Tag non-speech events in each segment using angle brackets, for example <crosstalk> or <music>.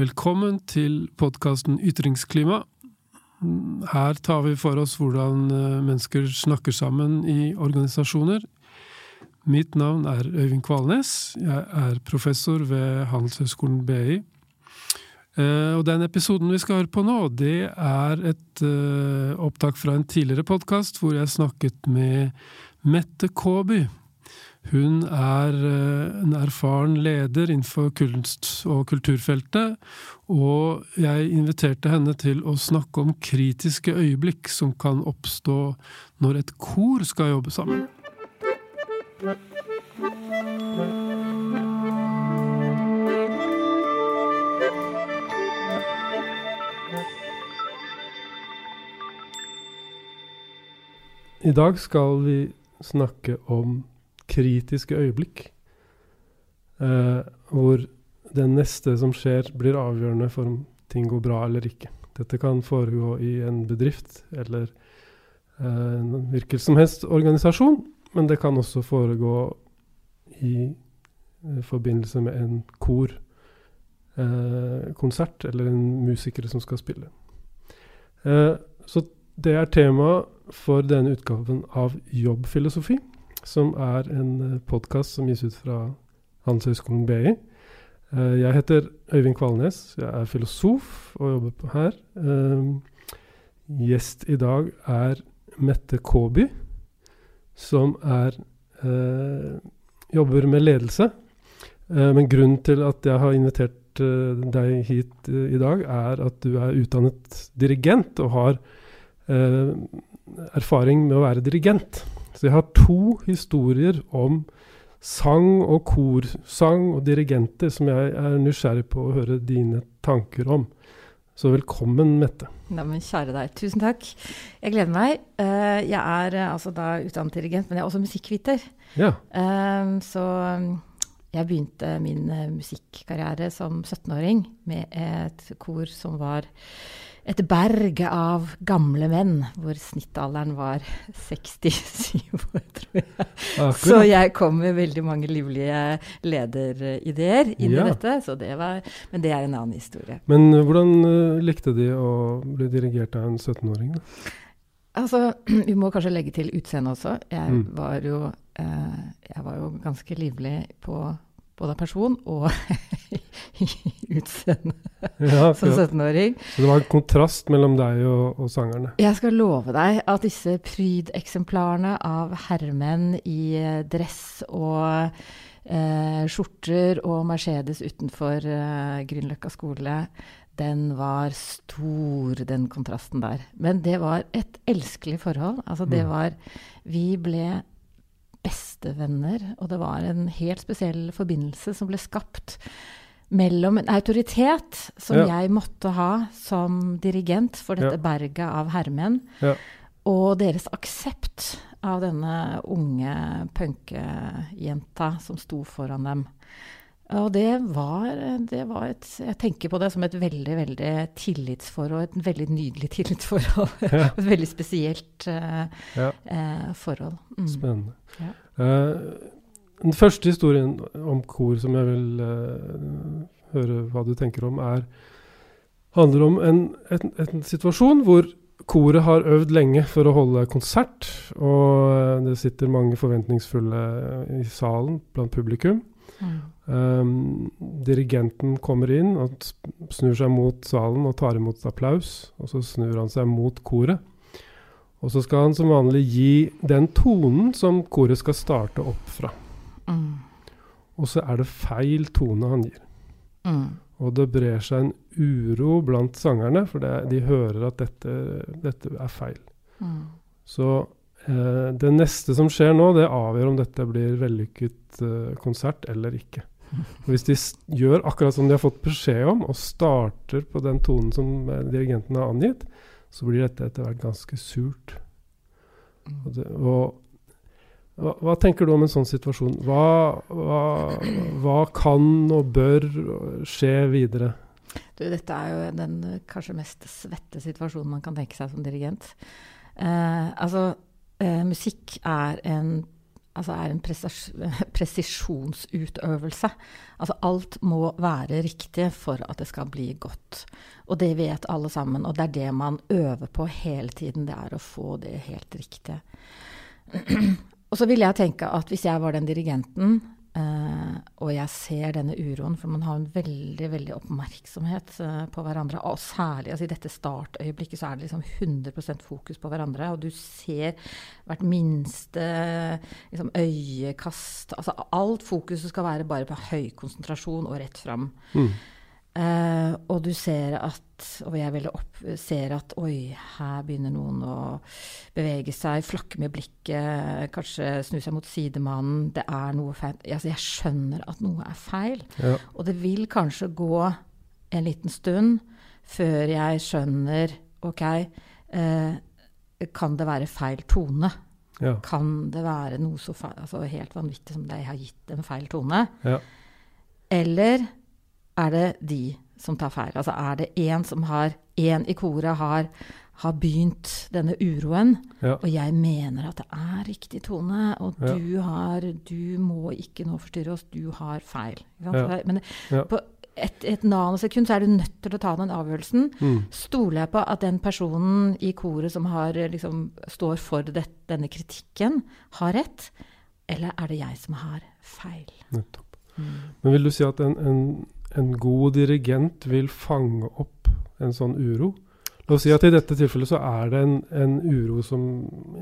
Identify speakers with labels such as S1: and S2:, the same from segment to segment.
S1: Velkommen til podkasten Ytringsklima. Her tar vi for oss hvordan eh, mennesker snakker sammen i organisasjoner. Mitt navn er Øyvind Kvalnes. Jeg er professor ved Handelshøyskolen BI. Eh, og den episoden vi skal høre på nå, det er et eh, opptak fra en tidligere podkast hvor jeg snakket med Mette Kaaby. Hun er eh, en erfaren leder innenfor kunst- og kulturfeltet, og jeg inviterte henne til å snakke om kritiske øyeblikk som kan oppstå når et kor skal jobbe sammen. I dag skal vi snakke om kritiske øyeblikk. Eh, hvor det neste som skjer, blir avgjørende for om ting går bra eller ikke. Dette kan foregå i en bedrift eller eh, en hvilken som helst organisasjon, men det kan også foregå i eh, forbindelse med en korkonsert eh, eller en musiker som skal spille. Eh, så det er temaet for denne utgaven av Jobbfilosofi, som er en uh, podkast som gis ut fra Handelshøyskolen BI. Uh, jeg heter Øyvind Kvalnes, jeg er filosof og jobber på her. Uh, gjest i dag er Mette Kaaby, som er jobber med ledelse. men grunnen til at jeg har invitert deg hit i dag, er at du er utdannet dirigent og har erfaring med å være dirigent. Så jeg har to historier om sang og korsang og dirigenter som jeg er nysgjerrig på å høre dine tanker om. Så velkommen, Mette.
S2: Neimen, kjære deg. Tusen takk. Jeg gleder meg. Uh, jeg er uh, altså da utdannet dirigent, men jeg er også musikkviter.
S1: Ja.
S2: Uh, så jeg begynte min musikkarriere som 17-åring med et kor som var et berg av gamle menn, hvor snittalderen var 67 år, tror jeg. Akkurat. Så jeg kom med veldig mange livlige lederideer inn ja. i dette. Det var, men det er en annen historie.
S1: Men uh, hvordan uh, likte de å bli dirigert av en 17-åring?
S2: Altså, <clears throat> Vi må kanskje legge til utseendet også. Jeg, mm. var jo, uh, jeg var jo ganske livlig på både av person og <laughs> utseende ja, som 17-åring.
S1: Så det var en kontrast mellom deg og, og, sangerne?
S2: Jeg skal love deg at disse prydeksemplarene av herremenn i eh, dress og eh, skjorter og Mercedes utenfor eh, Grünerløkka skole, den var stor, den kontrasten der. Men det var et elskelig forhold. Altså, det mm. var Vi ble bestevenner, og det var en helt spesiell forbindelse som ble skapt mellom en autoritet som ja. jeg måtte ha som dirigent for dette ja. berget av herremenn, ja. og deres aksept av denne unge punkejenta som sto foran dem. Og det var, det var, et Jeg tenker på det som et veldig veldig tillitsforhold. Et veldig nydelig tillitsforhold. <laughs> Ja. et veldig spesielt uh, ja. uh, forhold.
S1: Mm. Spennende. Ja. Uh, den første historien om kor som jeg vil høre hva du tenker om, er, handler om en, en, en situasjon hvor koret har øvd lenge for å holde konsert. Og det sitter mange forventningsfulle i salen blant publikum. Um, dirigenten kommer inn og snur seg mot salen og tar imot applaus. Og så snur han seg mot koret. Og så skal han som vanlig gi den tonen som koret skal starte opp fra. Mm. Og så er det feil tone han gir. Mm. Og det brer seg en uro blant sangerne, for det, de hører at dette, dette er feil. Mm. Så Eh, det neste som skjer nå, det avgjør om dette blir vellykket eh, konsert eller ikke. Hvis de gjør akkurat som de har fått beskjed om, og starter på den tonen som eh, dirigenten har angitt, så blir dette etter hvert ganske surt. Mm. Og det, og, hva, hva, tenker du om en sånn situasjon? Hva, hva, hva kan og bør skje videre?
S2: Du, dette er jo den kanskje mest svette situasjonen man kan tenke seg som dirigent. Eh, altså, eh, musikk er en altså er en <laughs> presisjonsutøvelse. Altså alt må være riktig for at det skal bli godt. Og det vet alle sammen. Og det er det man øver på hele tiden. Det er å få det helt riktige. <clears throat> og så ville jeg tenke at hvis jeg var den dirigenten Uh, og jeg ser denne uroen, for man har en veldig veldig oppmerksomhet uh, på hverandre. Og særlig altså, i dette startøyeblikket så er det liksom 100% fokus på hverandre. Og du ser hvert minste liksom, øyekast altså Alt fokuset skal være bare på høy konsentrasjon og rett fram. Mm. Uh, og du ser at Og jeg opp, ser at oi, her begynner noen å bevege seg, flakke med blikket, kanskje snu seg mot sidemannen. Det er noe feil. Altså, jeg skjønner at noe er feil. Ja. Og det vil kanskje gå en liten stund før jeg skjønner OK, uh, kan det være feil tone? Ja. Kan det være noe så feil, altså helt vanvittig som det jeg har gitt en feil tone? Ja. Eller er det de som tar feil? Altså er det én som har Én i koret har, har begynt denne uroen, ja. og jeg mener at det er riktig tone, og ja. du har Du må ikke nå forstyrre oss, du har feil. Ja. Men på et, et nanosekund så er du nødt til å ta den avgjørelsen. Mm. Stoler jeg på at den personen i koret som har, liksom, står for det, denne kritikken, har rett? Eller er det jeg som har feil?
S1: Nettopp. Mm. Men vil du si at en, en en god dirigent vil fange opp en sånn uro. La oss si at i dette tilfellet så er det en, en uro som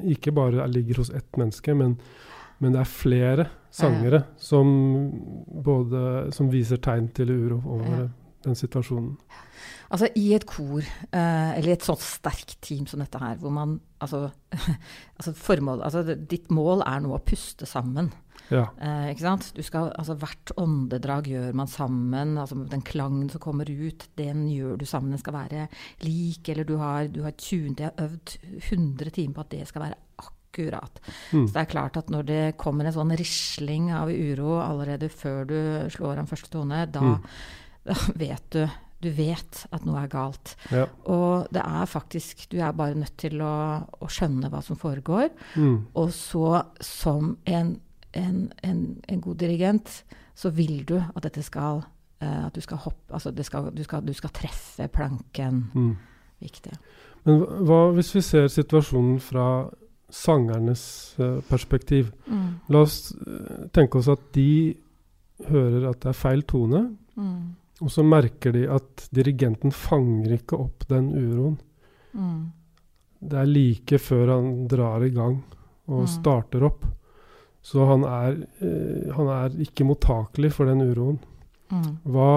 S1: ikke bare ligger hos ett menneske, men, men det er flere sangere ja. som, både, som viser tegn til uro over ja. den situasjonen.
S2: Altså I et kor, eh, eller i et sånt sterkt team som dette her, hvor man altså, <laughs> altså, formål, altså Ditt mål er nå å puste sammen. Ja. Eh, ikke sant? Du skal, altså Hvert åndedrag gjør man sammen. altså Den klangen som kommer ut, den gjør du sammen. Den skal være lik. Eller du har, du har tunet, jeg har øvd 100 timer på at det skal være akkurat. Mm. Så det er klart at når det kommer en sånn risling av uro allerede før du slår an første tone, da, mm. da vet du du vet at noe er galt. Ja. Og det er faktisk Du er bare nødt til å, å skjønne hva som foregår. Mm. Og så, som en en, en, en, god dirigent, så vil du at dette skal uh, At du skal hoppe Altså skal, du, skal, du, skal, treffe planken. Mm. Viktig.
S1: Men hva hvis vi ser situasjonen fra sangernes uh, perspektiv? Mm. La oss uh, tenke oss at de hører at det er feil tone. Mm. Og så merker de at dirigenten fanger ikke opp den uroen. Mm. Det er like før han drar i gang og mm. starter opp. Så han er, eh, han er ikke mottakelig for den uroen. Mm. Hva,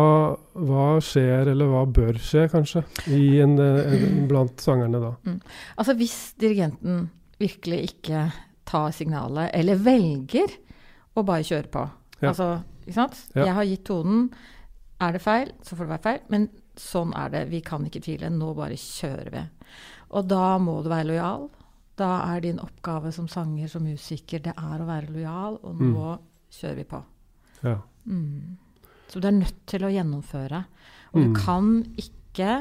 S1: hva, skjer, eller hva bør skje, kanskje, en, en, blant sangerne da? Mm.
S2: Altså Hvis dirigenten virkelig ikke tar signalet, eller velger å bare kjøre på ja. Altså, ikke sant? Ja. Jeg har gitt tonen. Er det feil, så får det være feil. Men sånn er det. Vi kan ikke tvile. Nå bare kjører vi. Og da må du være lojal. Da er din oppgave som sanger, som musiker, det er å være lojal, og mm. nå mm. kjører vi på. Ja. Mm. Så du er nødt til å gjennomføre. Og mm. du kan ikke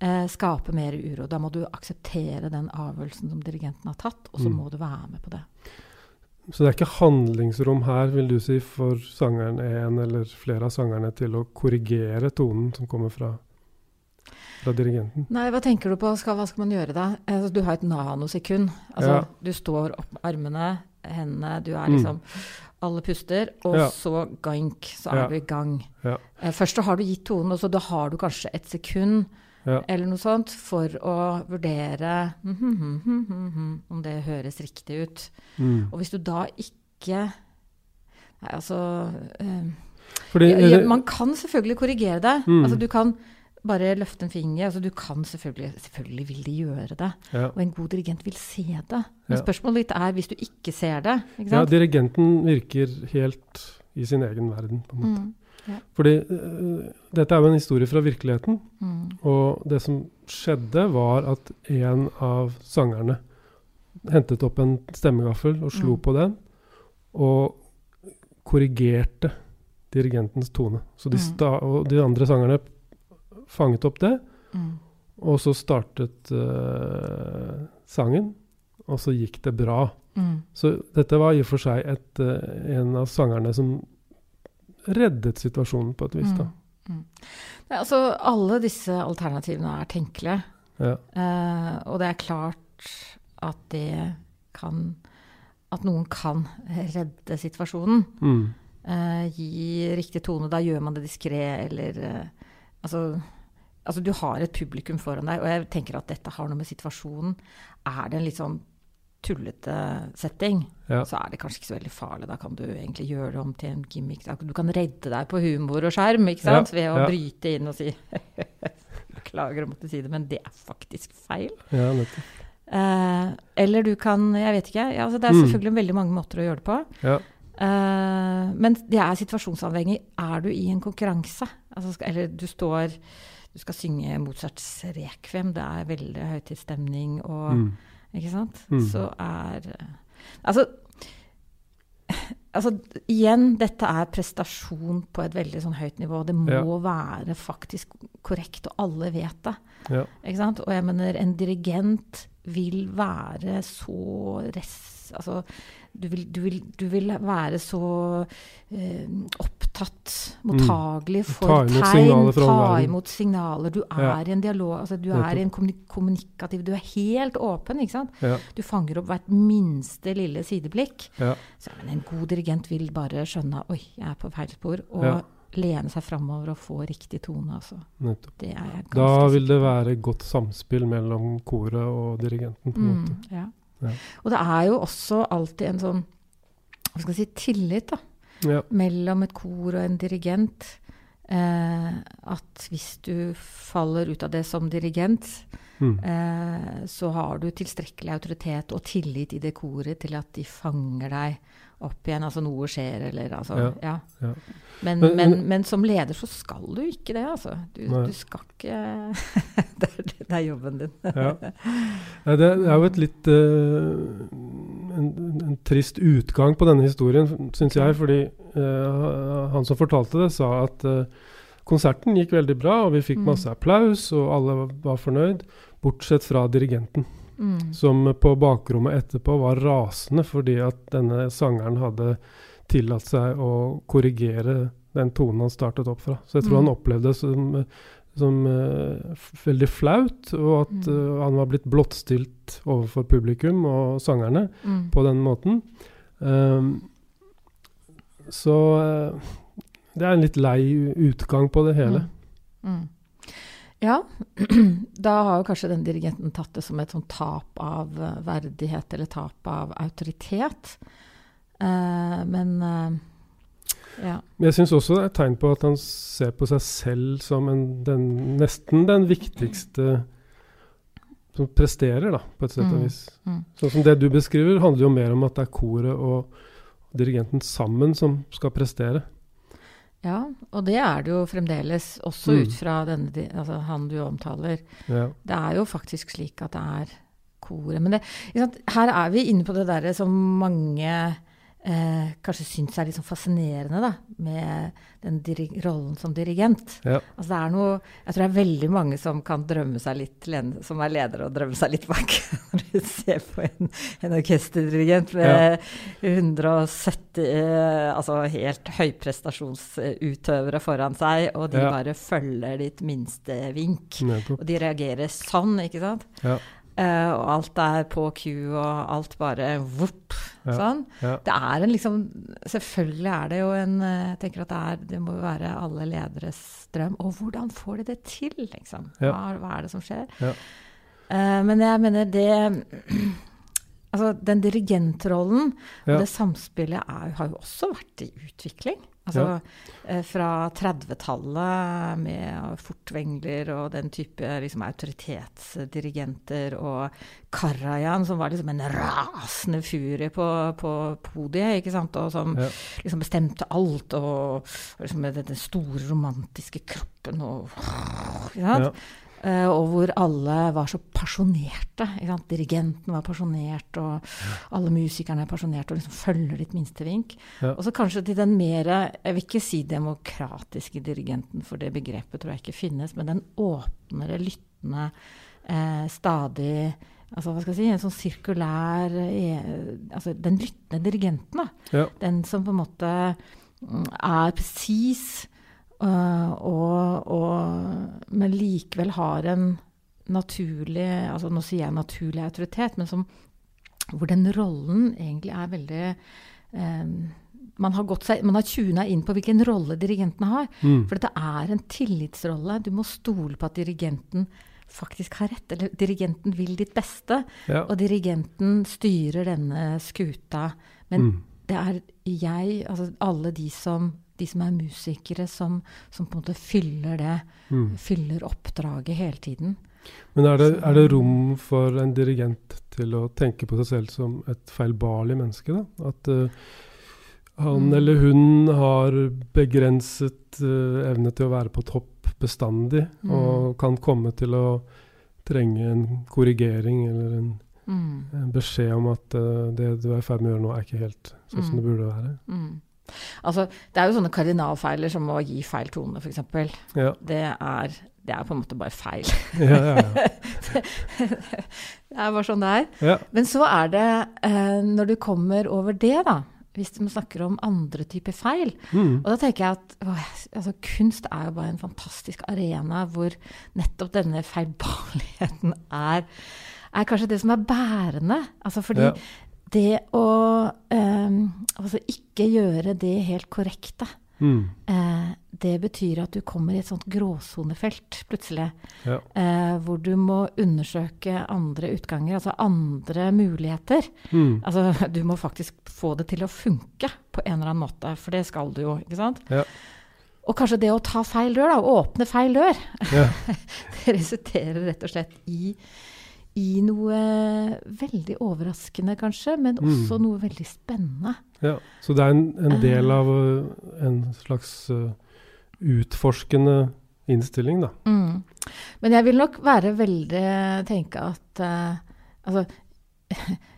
S2: eh, skape mer uro. Da må du akseptere den avgjørelsen som dirigenten har tatt, og så mm. må du være med på det.
S1: Så det er ikke handlingsrom her, vil du si, for sangeren en eller flere av sangerne til å korrigere tonen som kommer fra fra dirigenten?
S2: Nei, hva tenker du på? Skal, hva skal man gjøre da? Altså, du har et nanosekund. Altså, ja. Du står opp med armene, hendene, du er mm. liksom mm. Alle puster, og ja. så gank, så er ja. du i gang. Eh, først så har du gitt tonen, og så da har du kanskje et sekund eller noe sånt for å vurdere mm, mm, mm, om det høres riktig ut. Mm. Og hvis du da ikke Nei, altså øh, Fordi, Man kan selvfølgelig korrigere det. Altså, du kan bare løfte en finger. Altså, du kan selvfølgelig Selvfølgelig vil de gjøre det. Ja. Og en god dirigent vil se det. Men spørsmålet ditt er hvis du ikke ser det. Ikke
S1: ja, dirigenten virker helt i sin egen verden, på en måte. Mm. Ja. Fordi uh, dette er jo en historie fra virkeligheten. Mm. Og det som skjedde, var at en av sangerne hentet opp en stemmegaffel og slo mm. på den. Og korrigerte dirigentens tone. Så de, mm. de andre sangerne fanget opp det. Mm. Og så startet uh, sangen. og så gikk det bra.
S2: Mm.
S1: Så dette var i og for seg et, uh, en av sangerne som reddet situasjonen på et vis. da.
S2: Mm. Mm. Nei, altså, alle disse alternativene er tenkelige.
S1: Ja.
S2: Uh, og det er klart at det kan At noen kan redde situasjonen.
S1: Mm.
S2: Uh, gi riktig tone. Da gjør man det diskré, eller eh, altså, altså, du har et publikum foran deg, og jeg tenker at dette har noe med situasjonen. Er det en litt sånn tullete setting,
S1: Ja.
S2: så er det kanskje ikke så veldig farlig. Da kan du egentlig gjøre det om til en gimmick. Da- Du kan redde deg på humor og skjerm ikke sant?
S1: Ja,
S2: ved å
S1: ja.
S2: bryte inn og si <laughs> Beklager å måtte si det, men det er faktisk feil.
S1: ja, nettopp.
S2: Eh, eller du kan Jeg vet ikke. Ja, altså, det er
S1: Mm.
S2: selvfølgelig veldig mange måter å gjøre det på.
S1: Ja.
S2: Uh, men det er situasjonsavhengig. Er du i en konkurranse, altså, eller du står Du skal synge Mozarts rekvem, det er veldig høytidsstemning og
S1: Mm.
S2: Ikke sant?
S1: Mm.
S2: Så er Altså Altså, igjen, dette er prestasjon på et veldig sånn høyt nivå. Det må
S1: Ja.
S2: være faktisk korrekt, og alle vet det.
S1: Ja.
S2: Ikke sant? Og jeg mener, en dirigent vil være så res... Altså, du vil, du vil, du vil være så eh, opptatt, mottagelig
S1: Mm. Ta
S2: for tegn,
S1: signaler
S2: ta imot signaler. Du er
S1: Ja.
S2: i en dialog, altså du er i en kommunikativ Du er helt åpen, ikke sant?
S1: Ja.
S2: Du fanger opp hvert minste lille sideblikk.
S1: Ja.
S2: Så, men en god dirigent vil bare skjønne Oi, jeg er på feil spor. Og lene seg framover og få riktig tone. Altså. Det
S1: Da vil det være godt samspill mellom koret og dirigenten. på en måte.
S2: Mm, ja.
S1: Ja.
S2: Og det er jo også alltid en sånn hva skal jeg si, tillit da,
S1: Ja.
S2: mellom et kor og en dirigent. Eh, at hvis du faller ut av det som dirigent,
S1: Mm.
S2: eh, så har du tilstrekkelig autoritet og tillit i det koret til at de fanger deg opp igjen. Altså noe skjer, eller altså
S1: Ja,
S2: Ja.
S1: ja.
S2: Men,
S1: Men-
S2: men,
S1: men-
S2: som leder så skal du ikke det, altså. Du, du skal ikke <laughs> det, er, det er jobben din.
S1: Ja. Nei, Det er jo et litt eh, en, en trist utgang på denne historien, syns jeg. Fordi eh, han som fortalte det, sa at eh, konserten gikk veldig bra, og vi fikk
S2: Mm.
S1: masse applaus, og alle var fornøyd. Bortsett fra dirigenten,
S2: Mm.
S1: som på bakrommet etterpå var rasende fordi at denne sangeren hadde tillatt seg å korrigere den tonen han startet opp fra. Så jeg tror
S2: Mm.
S1: han opplevde det som, som uh, veldig flaut, og at
S2: Mm.
S1: eh, han var blitt blottstilt overfor publikum og sangerne
S2: Mm.
S1: på den måten. Um, så uh, det er en litt lei utgang på det hele.
S2: Mm. Mm. Ja, <clears throat> da har jo kanskje den dirigenten tatt det som et sånn tap av eh, verdighet eller tap av autoritet. Eh, men eh, ja.
S1: Men jeg syns også det er et tegn på at han ser på seg selv som en, den, nesten den viktigste som presterer, da, på et sett og
S2: Mm,
S1: vis.
S2: mm.
S1: Sånn som det du beskriver, handler jo mer om at det er koret og dirigenten sammen som skal prestere.
S2: Ja, og det er det jo fremdeles, også
S1: Mm.
S2: ut fra denne, altså han du omtaler.
S1: Ja.
S2: Det er jo faktisk slik at det er koret. Men det, sant? her er vi inne på det derre som mange eh, kanskje syns er litt sånn fascinerende, da, med den rollen som dirigent.
S1: Ja.
S2: Altså det er noe, jeg tror det er veldig mange som kan drømme seg litt, som er ledere og drømme seg litt bak <laughs> når du ser på en, en orkesterdirigent med 170 eh, altså helt høyprestasjonsutøvere foran seg, og de
S1: Ja.
S2: bare følger ditt minste vink.
S1: Nettopp.
S2: Og de reagerer sånn, ikke sant?
S1: Ja.
S2: Eh, og alt er på Q, og alt bare vopp,
S1: Ja.
S2: sånn.
S1: Ja.
S2: Det er en liksom Selvfølgelig er det jo en eh, Jeg tenker at det, er, det må være alle lederes drøm. Og hvordan får de det til, liksom? Hva, hva er det som skjer?
S1: Ja.
S2: Eh, men jeg mener det <clears throat> Altså, den dirigentrollen og det samspillet er, har jo også vært i utvikling. Altså ja. fra 30-tallet med Furtwängler og den type liksom, autoritetsdirigenter og Karajan, som var liksom en rasende furie på, på podiet, ikke sant, og som
S1: Ja.
S2: liksom bestemte alt, og liksom med den store romantiske kroppen og ikke sant?
S1: Ja.
S2: Eh, og hvor alle var så pasjonerte. Dirigenten var pasjonert, og alle musikerne er pasjonerte og liksom følger ditt minste vink.
S1: Ja.
S2: Og så kanskje til den mer Jeg vil ikke si demokratiske dirigenten, for det begrepet tror jeg ikke finnes, men den åpnere, lyttende, eh, stadig altså hva skal jeg si, en sånn sirkulær eh, altså Den lyttende dirigenten, da.
S1: Ja.
S2: Den som på en måte mm, er presis, og, og, men likevel har en naturlig altså Nå sier jeg naturlig autoritet, men som, hvor den rollen egentlig er veldig eh, man har, gått seg, man har tuna inn på hvilken rolle dirigenten har.
S1: Mm.
S2: For dette er en tillitsrolle. Du må stole på at dirigenten faktisk har rett. Eller dirigenten vil ditt beste,
S1: Ja.
S2: og dirigenten styrer denne skuta. Men
S1: Mm.
S2: det er jeg, altså alle de som, de som er musikere, som, som på en måte fyller det.
S1: Mm.
S2: Fyller oppdraget hele tiden.
S1: Men er det, er det rom for en dirigent til å tenke på seg selv som et feilbarlig menneske? da? At uh, han
S2: Mm.
S1: eller hun har begrenset uh, evne til å være på topp bestandig,
S2: Mm.
S1: og kan komme til å trenge en korrigering eller en,
S2: Mm.
S1: en beskjed om at uh, det du er i ferd med å gjøre nå, er ikke helt sånn som
S2: Mm.
S1: det burde være.
S2: Mm. Altså, det er jo sånne kardinalfeiler som å gi feil tone, f.eks.
S1: Ja,
S2: Det er, det er på en måte bare feil.
S1: ja, ja. ja. <laughs>
S2: det er bare sånn det er.
S1: ja.
S2: Men så er det, eh, når du kommer over det, da, hvis man snakker om andre typer feil
S1: Mm.
S2: Og da tenker jeg at å, altså, kunst er jo bare en fantastisk arena hvor nettopp denne feilbarligheten er, er kanskje det som er bærende. Altså fordi
S1: Ja.
S2: Det å eh, altså ikke gjøre det helt korrekte,
S1: Mm.
S2: eh, det betyr at du kommer i et sånt gråsonefelt plutselig.
S1: ja.
S2: Eh, hvor du må undersøke andre utganger, altså andre muligheter.
S1: Mm.
S2: Altså, du må faktisk få det til å funke på en eller annen måte, for det skal du jo, ikke sant?
S1: Ja.
S2: Og kanskje det å ta feil dør, da, å åpne feil dør,
S1: ja. <laughs>
S2: det resulterer rett og slett i, i noe veldig overraskende, kanskje, men
S1: Mm.
S2: også noe veldig spennende.
S1: Ja, så det er en, en del
S2: Ah.
S1: av uh, en slags uh, utforskende innstilling, da.
S2: Mm. Men jeg vil nok være veldig tenke at uh, Altså <laughs>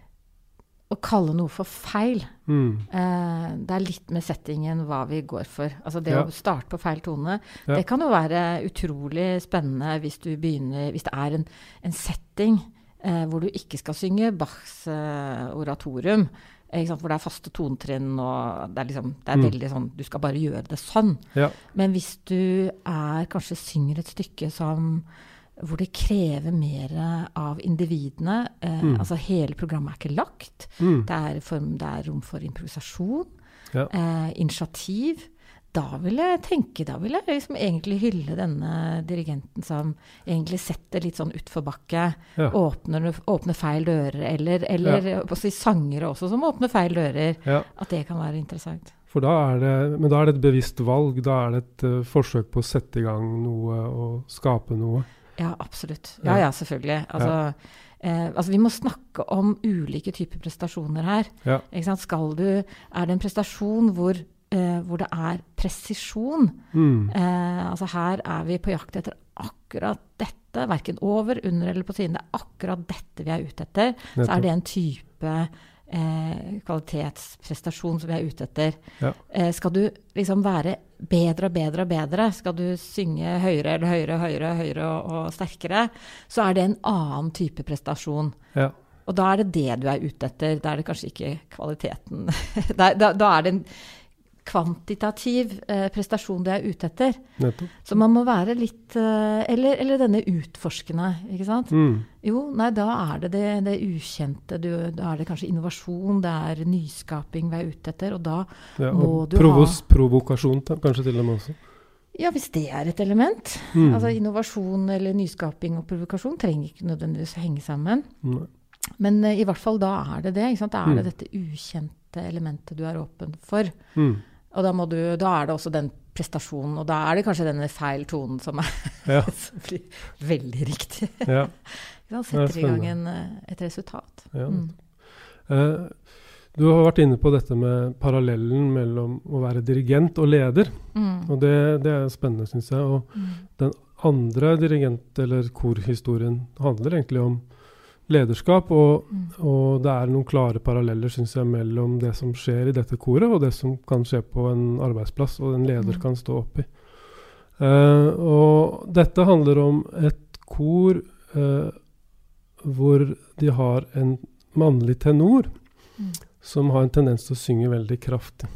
S2: Å kalle noe for feil
S1: Mm.
S2: eh, Det er litt med settingen hva vi går for. Altså det
S1: Ja.
S2: å starte på feil tone.
S1: Ja.
S2: Det kan jo være utrolig spennende hvis du begynner Hvis det er en, en setting eh, hvor du ikke skal synge Bachs eh, oratorium. Hvor det er faste tonetrinn og det er, liksom, det er
S1: Mm.
S2: veldig sånn Du skal bare gjøre det sånn.
S1: Ja.
S2: Men hvis du er, kanskje synger et stykke som hvor det krever mer av individene. Eh,
S1: Mm.
S2: Altså hele programmet er ikke lagt.
S1: Mm.
S2: Det er, form, det er rom for improvisasjon,
S1: Ja.
S2: eh, initiativ. Da vil jeg tenke, da vil jeg liksom egentlig hylle denne dirigenten som egentlig setter litt sånn utforbakke.
S1: Ja.
S2: Åpner, åpner feil dører. Eller, eller også sangere også som åpner feil dører.
S1: ja.
S2: At det kan være interessant.
S1: For da er det, men da er det et bevisst valg. Da er det et uh, forsøk på å sette i gang noe og skape noe.
S2: Ja, absolutt. Ja,
S1: Ja.
S2: selvfølgelig. Altså, eh, altså, vi må snakke om ulike typer prestasjoner her. Skal du, er det en prestasjon hvor, eh, hvor det er presisjon?
S1: Mm.
S2: Eh, altså her er vi på jakt etter akkurat dette. Verken over, under eller på siden. Det er akkurat dette vi er ute etter. Så er det en type eh, kvalitetsprestasjon som vi er ute etter.
S1: Ja.
S2: Eh, skal du liksom være bedre og bedre og bedre, skal du synge høyere eller høyere, høyere, høyere og, og sterkere, så er det en annen type prestasjon.
S1: Ja.
S2: Og da er det det du er ute etter. Da er det kanskje ikke kvaliteten. <laughs> da, da, da er det en kvantitativ eh, prestasjon du er ute etter.
S1: Nettopp.
S2: Så man må være litt eh, eller, eller denne utforskende, ikke sant.
S1: Mm.
S2: Jo, nei, da er det det, det ukjente. Du, da er det kanskje innovasjon, det er nyskaping vi er ute etter. Og da
S1: Ja,
S2: Må du
S1: provos, provokasjon kanskje til og med også.
S2: Ja, hvis det er et element.
S1: Mm.
S2: Altså innovasjon eller nyskaping og provokasjon trenger ikke nødvendigvis å henge sammen.
S1: Nei.
S2: Men uh, i hvert fall da er det det. Ikke sant? Da er det
S1: Mm.
S2: dette ukjente elementet du er åpen for.
S1: Mm.
S2: Og da, må du, da er det også den prestasjonen, og da er det kanskje denne feil tonen som, er, <laughs>
S1: Ja.
S2: som blir veldig riktig.
S1: Ja. <laughs> da
S2: Setter i gang en, eh, et resultat.
S1: ja.
S2: Mm.
S1: Eh, du har vært inne på dette med parallellen mellom å være dirigent og leder.
S2: Mm.
S1: Og det, det er spennende, syns jeg. Og
S2: Mm.
S1: den andre dirigent- eller korhistorien handler egentlig om lederskap. Og,
S2: Mm.
S1: og det er noen klare paralleller, synes jeg, mellom det som skjer i dette koret, og det som kan skje på en arbeidsplass, og en leder
S2: Mm.
S1: kan stå oppi. Uh, og dette handler om et kor uh, hvor de har en mannlig tenor
S2: Mm.
S1: som har en tendens til å synge veldig kraftig.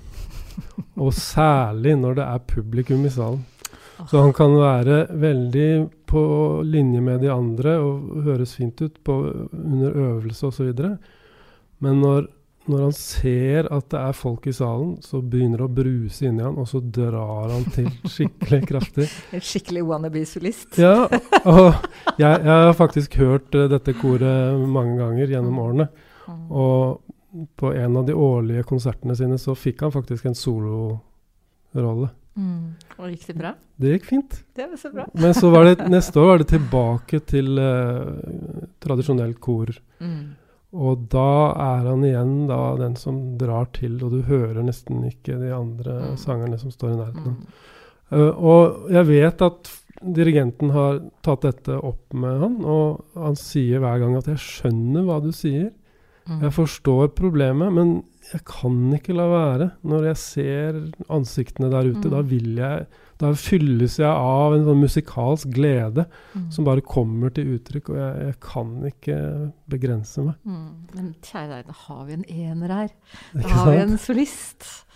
S1: Og særlig når det er publikum i salen. Så han kan være veldig på linje med de andre og høres fint ut på, under øvelse osv. Men når, når han ser at det er folk i salen, så begynner det å bruse inni han, og så drar han til skikkelig <laughs> kraftig.
S2: En skikkelig wannabe-solist.
S1: Ja, og jeg, jeg har faktisk hørt eh, dette koret mange ganger gjennom årene.
S2: Mm.
S1: Og på en av de årlige konsertene sine så fikk han faktisk en solorolle.
S2: Mm. Og gikk det bra?
S1: Det gikk fint.
S2: Det var så bra. <laughs>
S1: Men så var det, neste år var det tilbake til eh, tradisjonell kor.
S2: Mm.
S1: Og da er han igjen da den som drar til, og du hører nesten ikke de andre
S2: Mm.
S1: sangerne som står i nærheten.
S2: Mm.
S1: Eh, og jeg vet at dirigenten har tatt dette opp med han, og han sier hver gang at 'jeg skjønner hva du sier'.
S2: Mm.
S1: Jeg forstår problemet, men jeg kan ikke la være. Når jeg ser ansiktene der ute,
S2: Mm.
S1: da vil jeg Da fylles jeg av en sånn musikalsk glede
S2: Mm.
S1: som bare kommer til uttrykk, og jeg, jeg kan ikke begrense meg.
S2: Mm. Men kjære deg, da har vi en ener her. Da har vi en solist.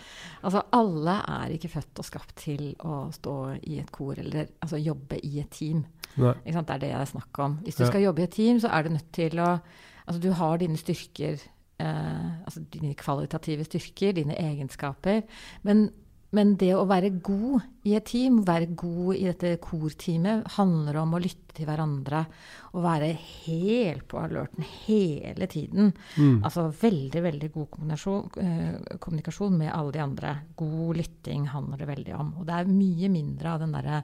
S2: Altså, alle er ikke født og skapt til å stå i et kor eller altså, jobbe i et team. Det er det det er snakk om. Hvis du
S1: Ja.
S2: skal jobbe i et team, så er du nødt til å Altså, du har dine styrker, eh, altså dine kvalitative styrker, dine egenskaper. Men, men det å være god i et team, være god i dette korteamet, handler om å lytte til hverandre og være helt på alerten hele tiden.
S1: Mm.
S2: Altså veldig, veldig god kommunikasjon, eh, kommunikasjon med alle de andre. God lytting handler det veldig om. Og det er mye mindre av den derre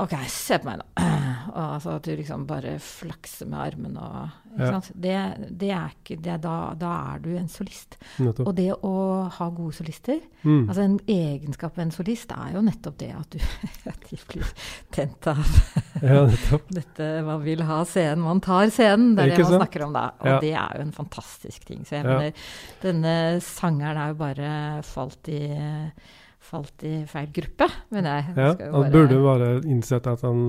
S2: OK, se på meg, nå. <clears throat> Og altså at du liksom bare flakser med armen og
S1: Ja.
S2: Det, det er ikke det da, da er du en solist.
S1: Nettopp.
S2: Og det å ha gode solister
S1: Mm.
S2: Altså En egenskap ved en solist er jo nettopp det at du <laughs> at de blir tent av <laughs>
S1: Ja,
S2: dette man vil ha scenen, man tar scenen. Det er det man
S1: sant?
S2: snakker om da. Og
S1: Ja.
S2: det er jo en fantastisk ting. Så jeg mener, denne sangeren er jo bare falt i, falt i feil gruppe, mener jeg.
S1: Ja,
S2: jo
S1: han burde jo bare innsett at han,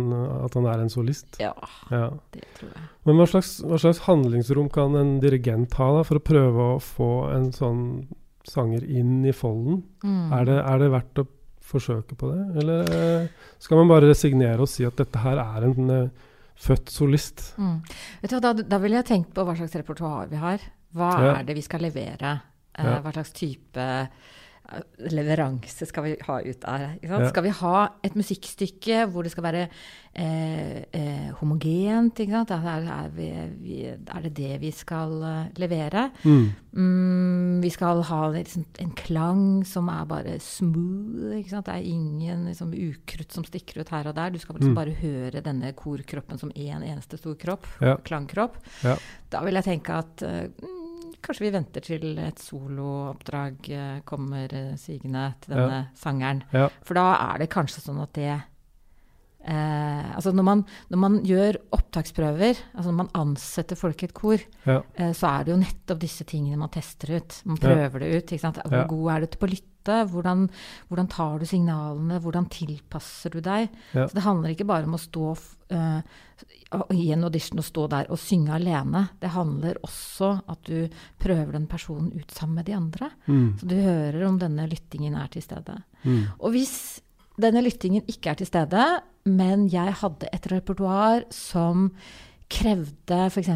S1: at han er en solist.
S2: Ja,
S1: Ja.
S2: det tror jeg.
S1: Men hva slags, hva slags handlingsrom kan en dirigent ha da, for å prøve å få en sånn sanger inn i folden?
S2: Mm.
S1: Er, det, er det verdt å forsøke på det? Eller eh, skal man bare resignere og si at dette her er en eh, født solist?
S2: Mm. Vet du, da, da ville jeg tenkt på hva slags repertoar vi har. Hva
S1: Ja.
S2: er det vi skal levere? Eh. Hva slags type leveranse skal vi ha ut av det?
S1: Ja.
S2: Skal vi ha et musikkstykke hvor det skal være eh, eh, homogent? Sant? Er, er, vi, vi, er det det vi skal eh, levere?
S1: Mm.
S2: Mm, vi skal ha liksom, en klang som er bare smooth. Det er ingen liksom, ukrutt som stikker ut her og der. Du skal liksom
S1: Mm.
S2: bare høre denne korkroppen som én en eneste stor kropp.
S1: Ja.
S2: Klangkropp.
S1: Ja.
S2: Da vil jeg tenke at eh, mm, kanskje vi venter til et solooppdrag eh, kommer eh, sigende til denne sangeren.
S1: Ja.
S2: For da er det kanskje sånn at det Eh, altså når man, når man gjør opptaksprøver, altså når man ansetter folk i et kor,
S1: Ja.
S2: eh, så er det jo nettopp disse tingene man tester ut. Man
S1: Ja.
S2: prøver det ut. Ikke sant? Hvor
S1: Ja.
S2: god er du til på å lytte? Hvordan, hvordan tar du signalene? Hvordan tilpasser du deg?
S1: Ja.
S2: Så det handler ikke bare om å stå eh, i en audition og stå der og synge alene. Det handler også at du prøver den personen ut sammen med de andre.
S1: Mm.
S2: Så du hører om denne lyttingen er til stede.
S1: Mm.
S2: Og hvis denne lyttingen ikke er til stede, men jeg hadde et repertoar som krevde f.eks.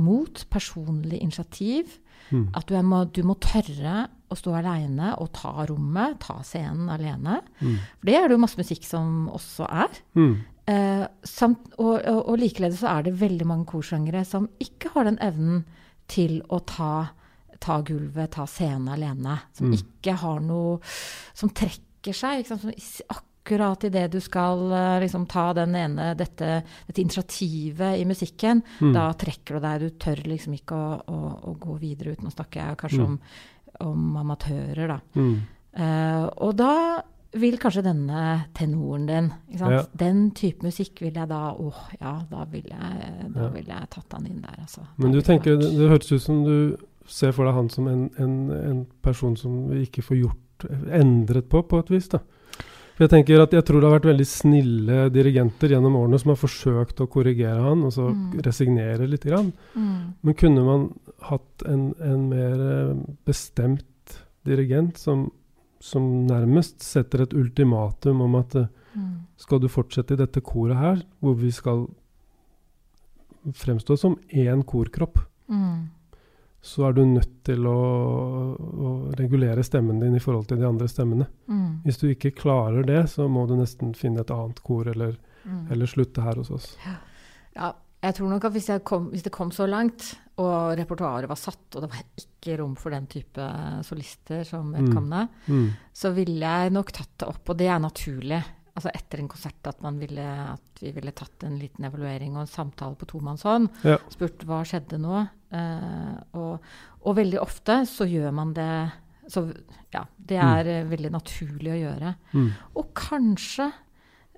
S2: mot, personlig initiativ,
S1: Mm.
S2: at du, er, må, du må tørre å stå aleine og ta rommet, ta scenen alene.
S1: Mm.
S2: For det er det jo masse musikk som også er.
S1: Mm.
S2: Eh, samt, og, og, og likeledes så er det veldig mange korsangere som ikke har den evnen til å ta, ta gulvet, ta scenen alene. Som
S1: Mm.
S2: ikke har noe Som trekker seg. Som akkurat idet du skal eh, liksom, ta den ene, dette, dette initiativet i musikken,
S1: Mm.
S2: da trekker du deg. Du tør liksom ikke å, å, å gå videre uten å snakke kanskje
S1: Mm.
S2: om, om amatører, da.
S1: Mm.
S2: Uh, og da vil kanskje denne tenoren din?
S1: Ja.
S2: Den type musikk vil jeg da Åh, ja, da ville jeg, da
S1: Ja.
S2: vil jeg tatt han inn der, altså.
S1: Men du tenker, det, det hørtes ut som du ser for deg han som en, en, en person som vi ikke får gjort endret på, på et vis, da. For jeg tenker at jeg tror det har vært veldig snille dirigenter gjennom årene som har forsøkt å korrigere han, og så
S2: Mm.
S1: resignere litt. Grann.
S2: Mm.
S1: Men kunne man hatt en, en mer eh, bestemt dirigent som, som nærmest setter et ultimatum om at eh,
S2: Mm.
S1: skal du fortsette i dette koret her, hvor vi skal fremstå som én korkropp,
S2: Mm.
S1: Så er du nødt til å, å regulere stemmen din i forhold til de andre stemmene.
S2: Mm.
S1: Hvis du ikke klarer det, så må du nesten finne et annet kor, eller,
S2: Mm.
S1: eller slutte her hos oss.
S2: Ja, jeg tror nok at hvis, jeg kom, hvis det kom så langt, og repertoaret var satt, og det var ikke rom for den type solister som vedkommende,
S1: Mm.
S2: så ville jeg nok tatt det opp, og det er naturlig. Altså etter en konsert at, man ville, at vi ville tatt en liten evaluering og en samtale på tomannshånd.
S1: Ja.
S2: Spurt hva skjedde nå. Eh, og, og veldig ofte så gjør man det Så ja, det er mm. veldig naturlig å gjøre.
S1: Mm.
S2: Og kanskje,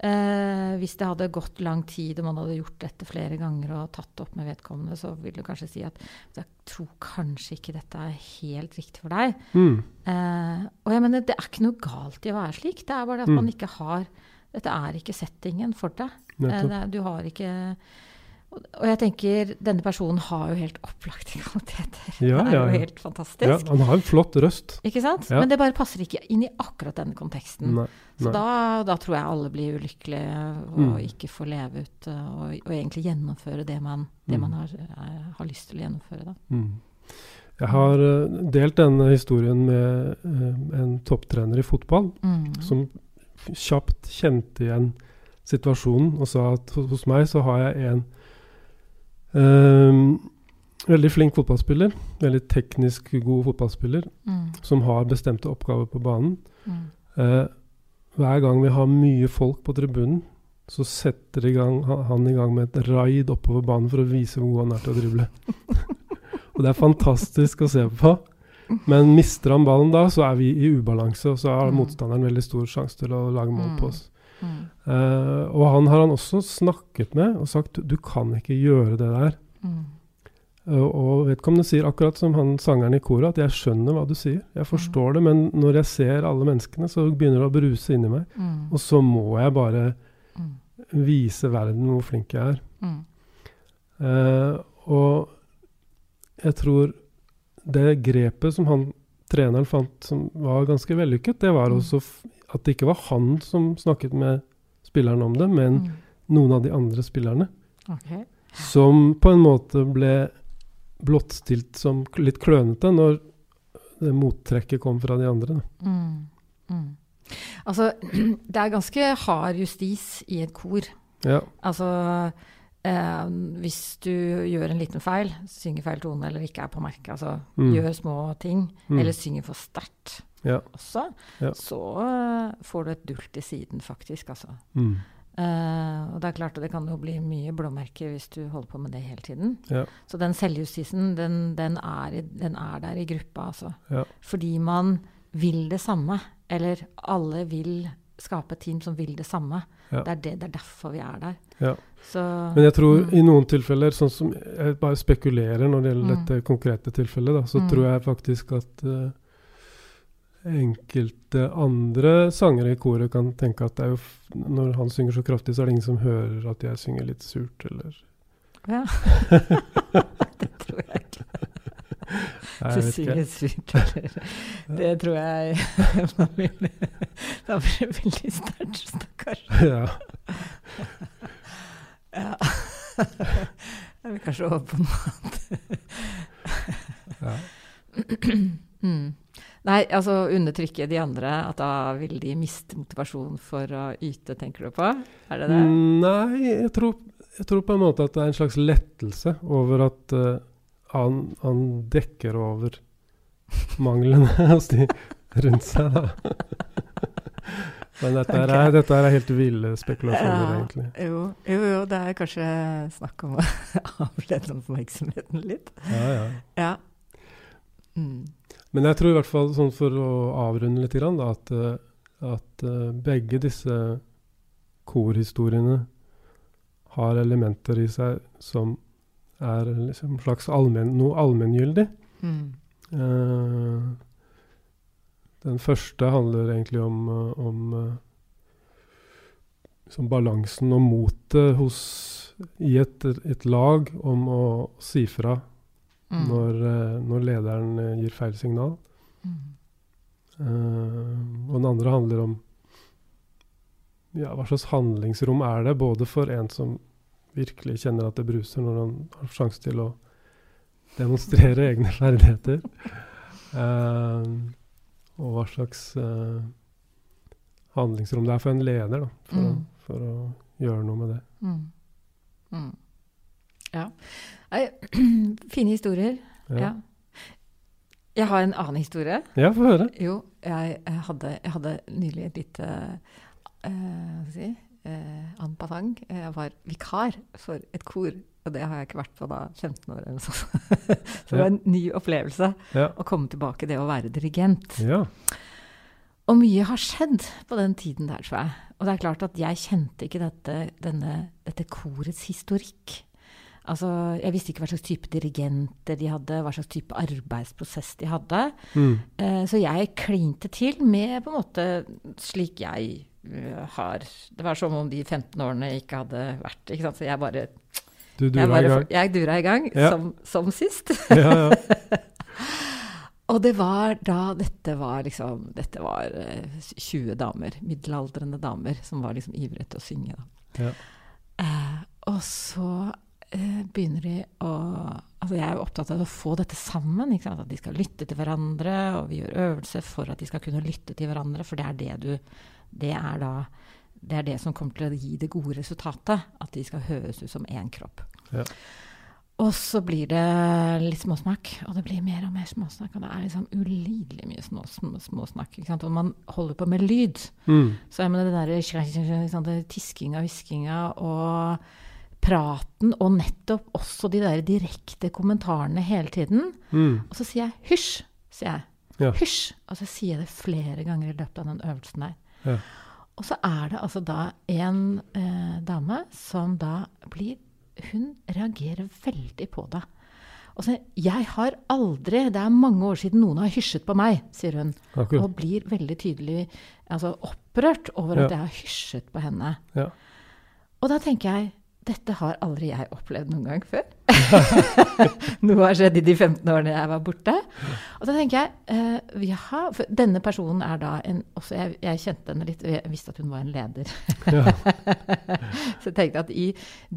S2: eh, hvis det hadde gått lang tid og man hadde gjort dette flere ganger og tatt det opp med vedkommende, så vil du kanskje si at jeg tror kanskje ikke dette er helt riktig for deg.
S1: Mm.
S2: Eh, og jeg mener, det er ikke noe galt i å være slik. Det er bare det at
S1: Mm.
S2: man ikke har Dette er ikke settingen for deg. Eh, det, du har ikke og jeg tenker, denne personen har jo helt opplagte kvaliteter.
S1: Ja,
S2: det er
S1: ja,
S2: jo helt fantastisk.
S1: Ja, han har en flott røst.
S2: Ikke sant? Men det bare passer ikke inn i akkurat denne konteksten.
S1: Nei.
S2: Så da, da tror jeg alle blir ulykkelige og
S1: Mm.
S2: ikke får leve ut uh, og, og egentlig gjennomføre det man, det
S1: Mm.
S2: man har, er, har lyst til å gjennomføre. Da.
S1: Mm. Jeg har eh, delt denne historien med eh, en topptrener i fotball,
S2: Mm.
S1: som kjapt kjente igjen situasjonen og sa at hos, meg så har jeg en eh, veldig flink fotballspiller, veldig teknisk god fotballspiller,
S2: Mm.
S1: som har bestemte oppgaver på banen.
S2: Mm.
S1: Eh, hver gang vi har mye folk på tribunen, så setter i gang, han i gang med et raid oppover banen for å vise hvor god han er til å drible. <laughs> og det er fantastisk å se på. Men mister han ballen da, så er vi i ubalanse, og så har
S2: Mm.
S1: motstanderen veldig stor sjanse til å lage mål
S2: Mm.
S1: på oss.
S2: Mm.
S1: Eh, og han har han også snakket med og sagt du kan ikke gjøre det der.
S2: Mm.
S1: Uh, og vedkommende sier akkurat som han sangeren i koret, at jeg skjønner hva du sier. Jeg forstår det, men når jeg ser alle menneskene, så begynner det å bruse inni meg.
S2: Mm.
S1: Og så må jeg bare
S2: Mm.
S1: vise verden hvor flink jeg er.
S2: Mm.
S1: Eh, og jeg tror det grepet som han treneren fant som var ganske vellykket, det var
S2: Mm.
S1: også at det ikke var han som snakket med spilleren om det, men
S2: Mm.
S1: noen av de andre spillerne.
S2: Okay.
S1: Som på en måte ble blottstilt som litt klønete når det mottrekket kom fra de andre.
S2: Mm. Mm. Altså, <clears throat> det er ganske hard justis i et kor.
S1: Ja.
S2: Altså eh, hvis du gjør en liten feil, synger feil tone eller ikke er på merket, altså
S1: Mm.
S2: gjør små ting,
S1: Mm.
S2: eller synger for sterkt
S1: Ja.
S2: også,
S1: Ja.
S2: så eh, får du et dult i siden, faktisk. Altså.
S1: Mm.
S2: Eh, og det er klart at det kan jo bli mye blåmerker hvis du holder på med det hele tiden.
S1: Ja.
S2: Så den selvjustisen, den, den, er, i- den er der i gruppa, altså.
S1: Ja.
S2: Fordi man vil det samme. Eller alle vil skape et team som vil det samme.
S1: Ja.
S2: Det, er det, det er derfor vi er der.
S1: Ja.
S2: Så,
S1: Men jeg tror
S2: mm.
S1: i noen tilfeller, sånn som jeg bare spekulerer når det gjelder
S2: Mm.
S1: dette konkrete tilfellet, da, så
S2: Mm.
S1: tror jeg faktisk at uh, enkelte andre sangere i koret kan tenke at det er jo f når han synger så kraftig, så er det ingen som hører at jeg synger litt surt, eller
S2: Ja. <laughs> <laughs> det tror jeg ikke. Surt, eller <laughs> Det tror jeg <laughs> det da blir det veldig sterkt, stakkars.
S1: ja. <laughs>
S2: Ja. Jeg vil kanskje håpe på noe annet.
S1: Ja. <clears throat>
S2: Mm. Nei, altså undertrykke de andre, at da vil de miste motivasjon for å yte, tenker du på? Er det det?
S1: Mm, Nei, jeg tror, jeg tror på en måte at det er en slags lettelse over at eh, han, han dekker over manglene <laughs> hos de rundt seg, da. <laughs> Men dette, er, dette er helt ville spekulasjoner,
S2: Ja.
S1: egentlig.
S2: Jo, jo, jo, det er kanskje snakk om å <laughs> avlede oppmerksomheten litt.
S1: Ja, ja.
S2: Ja. Mm.
S1: Men jeg tror i hvert fall, sånn for å avrunde litt, grann, da, at, eh, at eh, begge disse korhistoriene har elementer i seg som er liksom slags allmen, noe allmenngyldig.
S2: Mm.
S1: Uh, den første handler egentlig om, eh, om eh, som balansen og motet hos i et, et, lag om å si fra mm. når, når, lederen gir feil signal. Mm. Uh, og den andre handler om ja, hva slags handlingsrom er det, både for en som virkelig kjenner at det bruser når han har sjanse til å demonstrere <laughs> egne ferdigheter, og hva slags handlingsrom det er for en leder da, for, mm. å, for å, gjøre noe med det. Mm.
S2: Mm. Ja. <clears throat> Fine historier. Ja. ja. Jeg har en annen historie.
S1: Ja, få høre.
S2: Jo, jeg, jeg, hadde, jeg, hadde, nylig et lite uh, si, uh, en passant. Jeg var vikar for et kor. Og det har jeg ikke vært på da 15 år eller sånn. <laughs> Så det var en ny opplevelse ja. å komme tilbake det å være dirigent. Ja. Og mye har skjedd på den tiden der, tror jeg. Og det er klart at jeg kjente ikke dette, denne, dette korets historikk. Altså, jeg visste ikke hva slags type dirigenter de hadde, hva slags type arbeidsprosess de hadde. Mm. Uh, så jeg klinte til med på en måte slik jeg har Det var som om de 15 årene ikke hadde vært. Ikke sant? Så jeg bare
S1: Du dura jeg bare, i gang?
S2: Jeg dura i gang, ja. som, som, sist. <laughs> ja, ja. <laughs> Og det var da Dette var liksom Dette var uh, eh, 20 damer, middelaldrende damer, som var liksom ivrige til å synge. Da. Ja. Uh, og så uh, begynner de å Altså jeg er jo opptatt av å få dette sammen. At de skal lytte til hverandre, og vi gjør øvelser for at de skal kunne lytte til hverandre, for det er det du Det er da det er det som kommer til å gi det gode resultatet. At de skal høres ut som én kropp. Ja. Og så blir det litt småsnakk, og det blir mer og mer småsnakk. Og det er liksom ulidelig mye små, små, småsnakk. Ikke sant? Og man holder på med lyd. Mm. Så er det der sånn, tiskinga, hviskinga og praten, og nettopp også de der direkte kommentarene hele tiden. Mm. Og så sier jeg 'hysj', sier jeg. Ja. Hysj! Og så sier jeg det flere ganger i løpet av den øvelsen der. Ja. Og så er det altså da en eh, dame som da blir hun reagerer veldig på det. sier, 'Jeg har aldri Det er mange år siden noen har hysjet på meg', sier hun. Akkurat. Og blir veldig tydelig altså, opprørt over ja. at jeg har hysjet på henne. Ja. Og da tenker jeg dette har aldri jeg opplevd noen gang før. <laughs> Noe har skjedd i de 15 årene jeg var borte. Og da tenker jeg uh, jaha, for denne personen er da en også, jeg, jeg, kjente henne litt, jeg visste at hun var en leder. <laughs> så jeg tenkte at i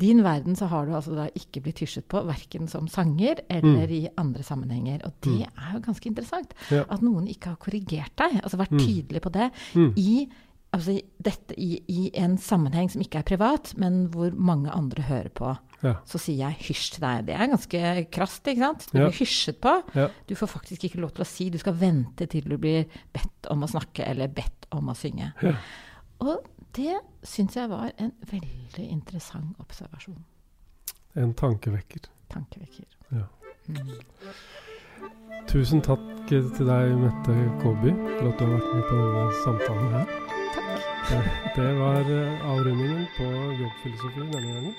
S2: din verden så har du altså da ikke blitt hysjet på, verken som sanger eller mm. i andre sammenhenger. Og det mm. er jo ganske interessant. Ja. At noen ikke har korrigert deg, altså vært mm. tydelig på det. Mm. i altså, dette i, i, en sammenheng som ikke er privat, men hvor mange andre hører på. Ja. Så sier jeg hysj til deg. Det er ganske krast, ikke sant? Du blir hysjet på. Ja. Du får faktisk ikke lov til å si. Du skal vente til du blir bedt om å snakke eller bedt om å synge. Ja. Og det syns jeg var en veldig interessant observasjon.
S1: En tankevekker.
S2: Tankevekker.
S1: Ja. Mm. Tusen takk til deg, Mette Kåby, for at du har vært med på denne samtalen her. Det var eh, avrundingen på jobbfilosofi denne gangen.